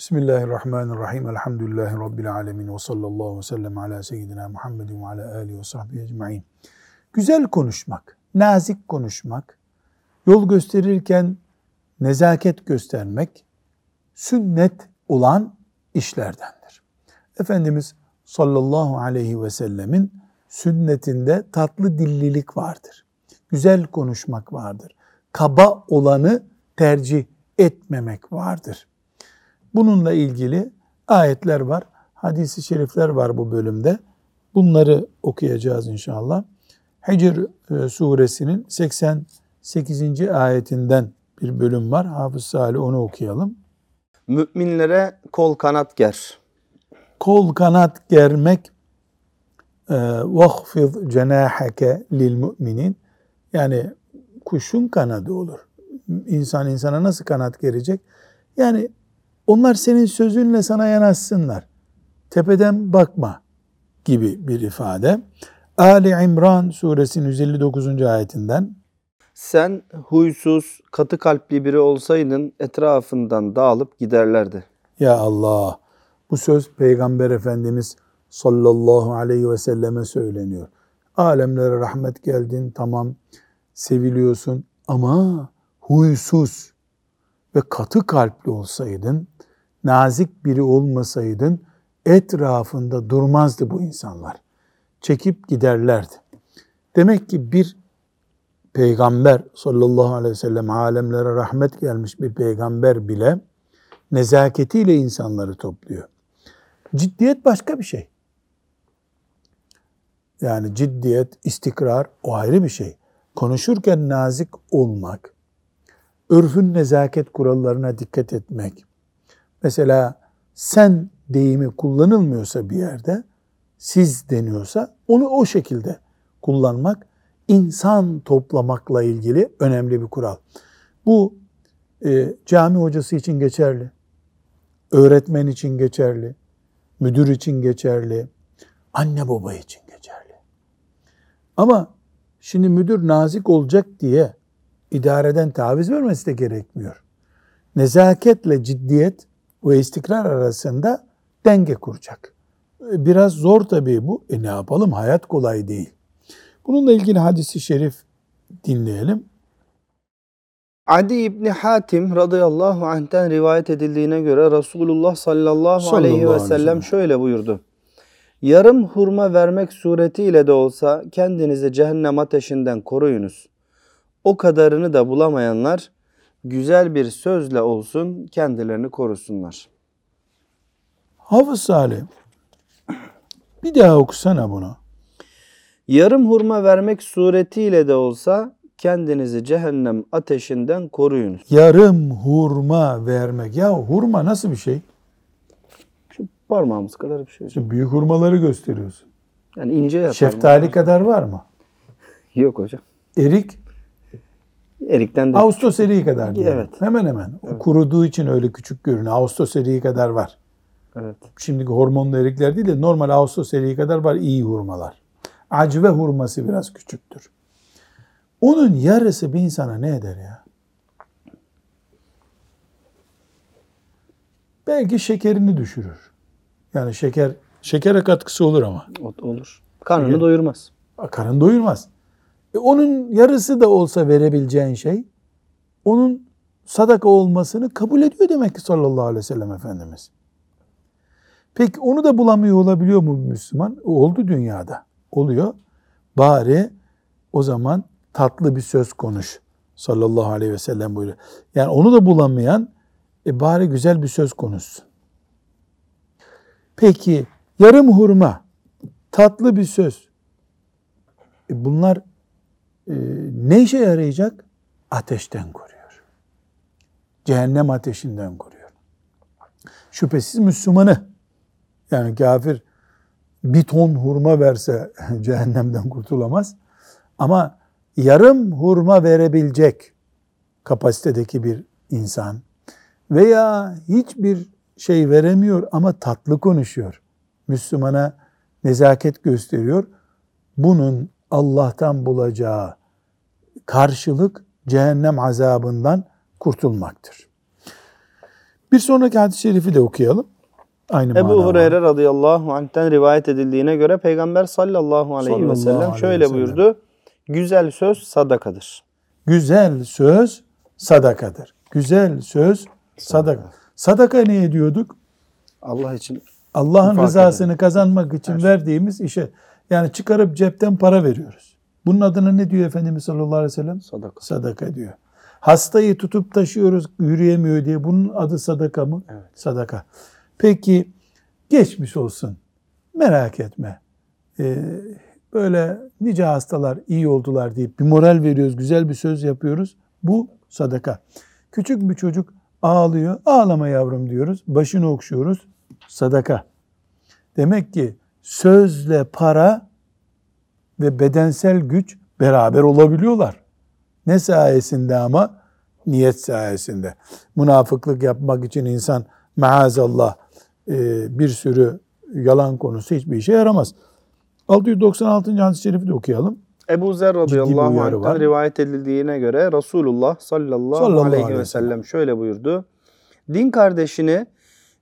Bismillahirrahmanirrahim. Elhamdülillahi Rabbil alemin. Ve sallallahu ve sellem ala seyyidina Muhammedin ve ala alihi ve sahbihi ecma'in. Güzel konuşmak, nazik konuşmak, yol gösterirken nezaket göstermek, sünnet olan işlerdendir. Efendimiz sallallahu aleyhi ve sellemin sünnetinde tatlı dillilik vardır. Güzel konuşmak vardır. Kaba olanı tercih etmemek vardır. Bununla ilgili ayetler var, hadisi şerifler var bu bölümde. Bunları okuyacağız inşallah. Hicr e, suresinin 88. ayetinden bir bölüm var. Hafız Salih onu okuyalım. Müminlere kol kanat ger. Kol kanat germek وَخْفِضْ cenaheke lil müminin yani kuşun kanadı olur. İnsan insana nasıl kanat gerecek? Yani onlar senin sözünle sana yanaşsınlar. Tepeden bakma gibi bir ifade. Ali İmran suresinin 159. ayetinden Sen huysuz, katı kalpli biri olsaydın etrafından dağılıp giderlerdi. Ya Allah bu söz Peygamber Efendimiz sallallahu aleyhi ve selleme söyleniyor. Alemlere rahmet geldin tamam seviliyorsun ama huysuz ve katı kalpli olsaydın, nazik biri olmasaydın etrafında durmazdı bu insanlar. Çekip giderlerdi. Demek ki bir peygamber sallallahu aleyhi ve sellem alemlere rahmet gelmiş bir peygamber bile nezaketiyle insanları topluyor. Ciddiyet başka bir şey. Yani ciddiyet, istikrar o ayrı bir şey. Konuşurken nazik olmak, örfün nezaket kurallarına dikkat etmek. Mesela sen deyimi kullanılmıyorsa bir yerde, siz deniyorsa onu o şekilde kullanmak insan toplamakla ilgili önemli bir kural. Bu e, cami hocası için geçerli, öğretmen için geçerli, müdür için geçerli, anne baba için geçerli. Ama şimdi müdür nazik olacak diye idareden taviz vermesi de gerekmiyor. Nezaketle ciddiyet ve istikrar arasında denge kuracak. Biraz zor tabii bu. E ne yapalım? Hayat kolay değil. Bununla ilgili hadisi şerif dinleyelim. Adi İbni Hatim radıyallahu anh'ten rivayet edildiğine göre Resulullah sallallahu, Sallallahu aleyhi ve sellem şöyle buyurdu. Yarım hurma vermek suretiyle de olsa kendinizi cehennem ateşinden koruyunuz. O kadarını da bulamayanlar güzel bir sözle olsun kendilerini korusunlar. Hafız Salih, bir daha okusana bunu. Yarım hurma vermek suretiyle de olsa kendinizi cehennem ateşinden koruyunuz. Yarım hurma vermek. Ya hurma nasıl bir şey? Şu parmağımız kadar bir şey. Şimdi büyük hurmaları gösteriyorsun. Yani ince yapar. Şeftali kadar var mı? Yok hocam. Erik, Erikten de Ağustos eriği kadar diyelim. Evet. Hemen hemen. O kuruduğu için öyle küçük görünüyor. Ağustos eriği kadar var. Evet. Şimdiki hormonlu erikler değil de normal Ağustos eriği kadar var iyi hurmalar. Acve hurması biraz küçüktür. Onun yarısı bir insana ne eder ya? Belki şekerini düşürür. Yani şeker şekere katkısı olur ama Olur. Karnını doyurmaz. karın doyurmaz. E onun yarısı da olsa verebileceğin şey onun sadaka olmasını kabul ediyor demek ki sallallahu aleyhi ve sellem Efendimiz. Peki onu da bulamıyor olabiliyor mu Müslüman? Oldu dünyada. Oluyor. Bari o zaman tatlı bir söz konuş. Sallallahu aleyhi ve sellem buyuruyor. Yani onu da bulamayan e bari güzel bir söz konuşsun. Peki yarım hurma, tatlı bir söz. E bunlar e, ne işe yarayacak? Ateşten koruyor. Cehennem ateşinden koruyor. Şüphesiz Müslümanı yani kafir bir ton hurma verse cehennemden kurtulamaz. Ama yarım hurma verebilecek kapasitedeki bir insan veya hiçbir şey veremiyor ama tatlı konuşuyor. Müslümana nezaket gösteriyor. Bunun Allah'tan bulacağı karşılık cehennem azabından kurtulmaktır. Bir sonraki hadis-i şerifi de okuyalım. Aynı Ebu. Hureyre radıyallahu anh'ten rivayet edildiğine göre Peygamber sallallahu aleyhi Sallallahu ve sellem aleyhi ve şöyle sellem. buyurdu. Güzel söz sadakadır. Güzel söz sadakadır. Güzel söz sadaka. Sadaka ne ediyorduk? Allah için Allah'ın rızasını kazanmak için verdiğimiz işe. Yani çıkarıp cepten para veriyoruz. Bunun adına ne diyor Efendimiz sallallahu aleyhi ve sellem? sadaka. Sadaka diyor. Hastayı tutup taşıyoruz yürüyemiyor diye. Bunun adı sadaka mı? Evet. Sadaka. Peki geçmiş olsun. Merak etme. Ee, böyle nice hastalar iyi oldular deyip bir moral veriyoruz, güzel bir söz yapıyoruz. Bu sadaka. Küçük bir çocuk ağlıyor. Ağlama yavrum diyoruz. Başını okşuyoruz. Sadaka. Demek ki sözle para ve bedensel güç beraber olabiliyorlar. Ne sayesinde ama? Niyet sayesinde. Münafıklık yapmak için insan maazallah e, bir sürü yalan konusu hiçbir işe yaramaz. 696. hadis-i şerifi de okuyalım. Ebu Zer radıyallahu anh'tan rivayet edildiğine göre Resulullah sallallahu, Sallallahu aleyhi aleyhi ve sellem. şöyle buyurdu. Din kardeşini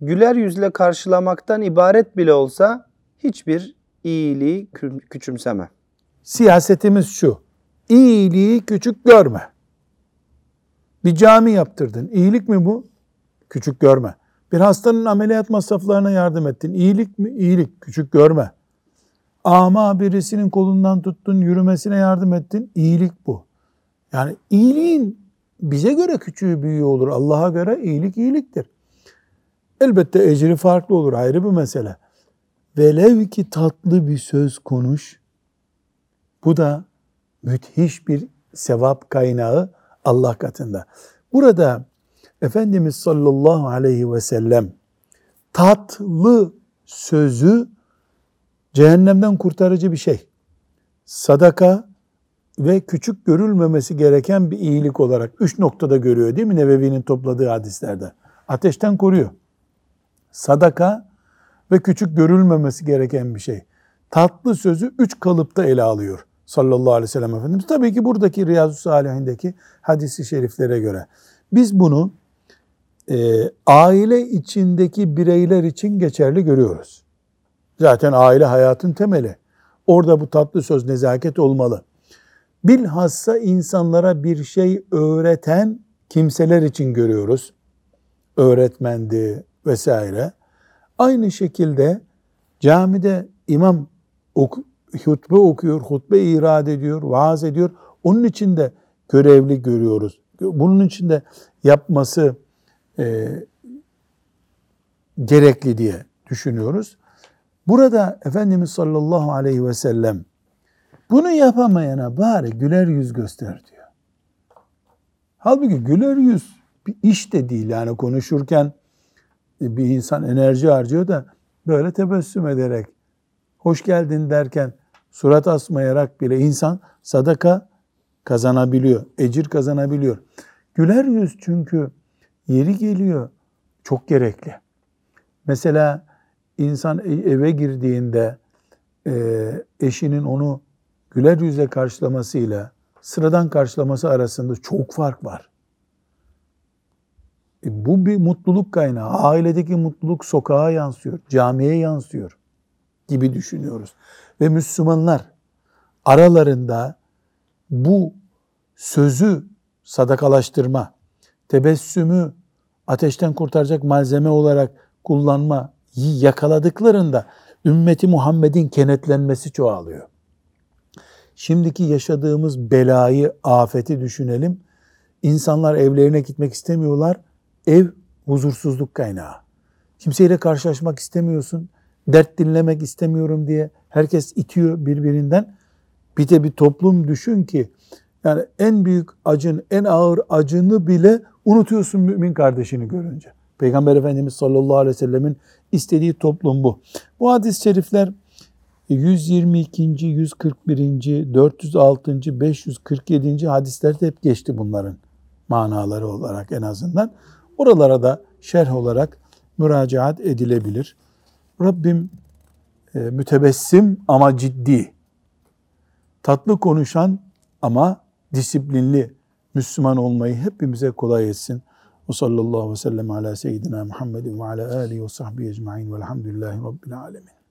güler yüzle karşılamaktan ibaret bile olsa hiçbir iyiliği kü- küçümseme. Siyasetimiz şu. İyiliği küçük görme. Bir cami yaptırdın. İyilik mi bu? Küçük görme. Bir hastanın ameliyat masraflarına yardım ettin. İyilik mi? İyilik. Küçük görme. Ama birisinin kolundan tuttun, yürümesine yardım ettin. İyilik bu. Yani iyiliğin bize göre küçüğü büyüğü olur. Allah'a göre iyilik iyiliktir. Elbette ecri farklı olur. Ayrı bir mesele. Velev ki tatlı bir söz konuş. Bu da müthiş bir sevap kaynağı Allah katında. Burada Efendimiz sallallahu aleyhi ve sellem tatlı sözü cehennemden kurtarıcı bir şey. Sadaka ve küçük görülmemesi gereken bir iyilik olarak üç noktada görüyor değil mi Nevevi'nin topladığı hadislerde? Ateşten koruyor. Sadaka ve küçük görülmemesi gereken bir şey. Tatlı sözü üç kalıpta ele alıyor sallallahu aleyhi ve sellem Efendimiz. Tabii ki buradaki Riyazu Salihindeki hadisi şeriflere göre. Biz bunu e, aile içindeki bireyler için geçerli görüyoruz. Zaten aile hayatın temeli. Orada bu tatlı söz nezaket olmalı. Bilhassa insanlara bir şey öğreten kimseler için görüyoruz. Öğretmendi vesaire. Aynı şekilde camide imam hutbe okuyor, hutbe irad ediyor, vaaz ediyor. Onun için de görevli görüyoruz. Bunun için de yapması e, gerekli diye düşünüyoruz. Burada Efendimiz sallallahu aleyhi ve sellem bunu yapamayana bari güler yüz göster diyor. Halbuki güler yüz bir iş de değil yani konuşurken bir insan enerji harcıyor da böyle tebessüm ederek hoş geldin derken surat asmayarak bile insan sadaka kazanabiliyor, ecir kazanabiliyor. Güler yüz çünkü yeri geliyor çok gerekli. Mesela insan e- eve girdiğinde e, eşinin onu güler yüzle karşılamasıyla sıradan karşılaması arasında çok fark var. E, bu bir mutluluk kaynağı. Ailedeki mutluluk sokağa yansıyor, camiye yansıyor gibi düşünüyoruz. Ve Müslümanlar aralarında bu sözü sadakalaştırma, tebessümü ateşten kurtaracak malzeme olarak kullanma yakaladıklarında ümmeti Muhammed'in kenetlenmesi çoğalıyor. Şimdiki yaşadığımız belayı, afeti düşünelim. İnsanlar evlerine gitmek istemiyorlar. Ev huzursuzluk kaynağı. Kimseyle karşılaşmak istemiyorsun. Dert dinlemek istemiyorum diye herkes itiyor birbirinden. Bir de bir toplum düşün ki yani en büyük acın, en ağır acını bile unutuyorsun mümin kardeşini görünce. Peygamber Efendimiz sallallahu aleyhi ve sellemin istediği toplum bu. Bu hadis-i şerifler 122. 141. 406. 547. hadislerde hep geçti bunların manaları olarak en azından. Oralara da şerh olarak müracaat edilebilir. Rabbim mütebessim ama ciddi, tatlı konuşan ama disiplinli Müslüman olmayı hepimize kolay etsin. Ve sallallahu ve sellem ala seyyidina Muhammedin ve ala alihi ve sahbihi ecma'in velhamdülillahi rabbil alemin.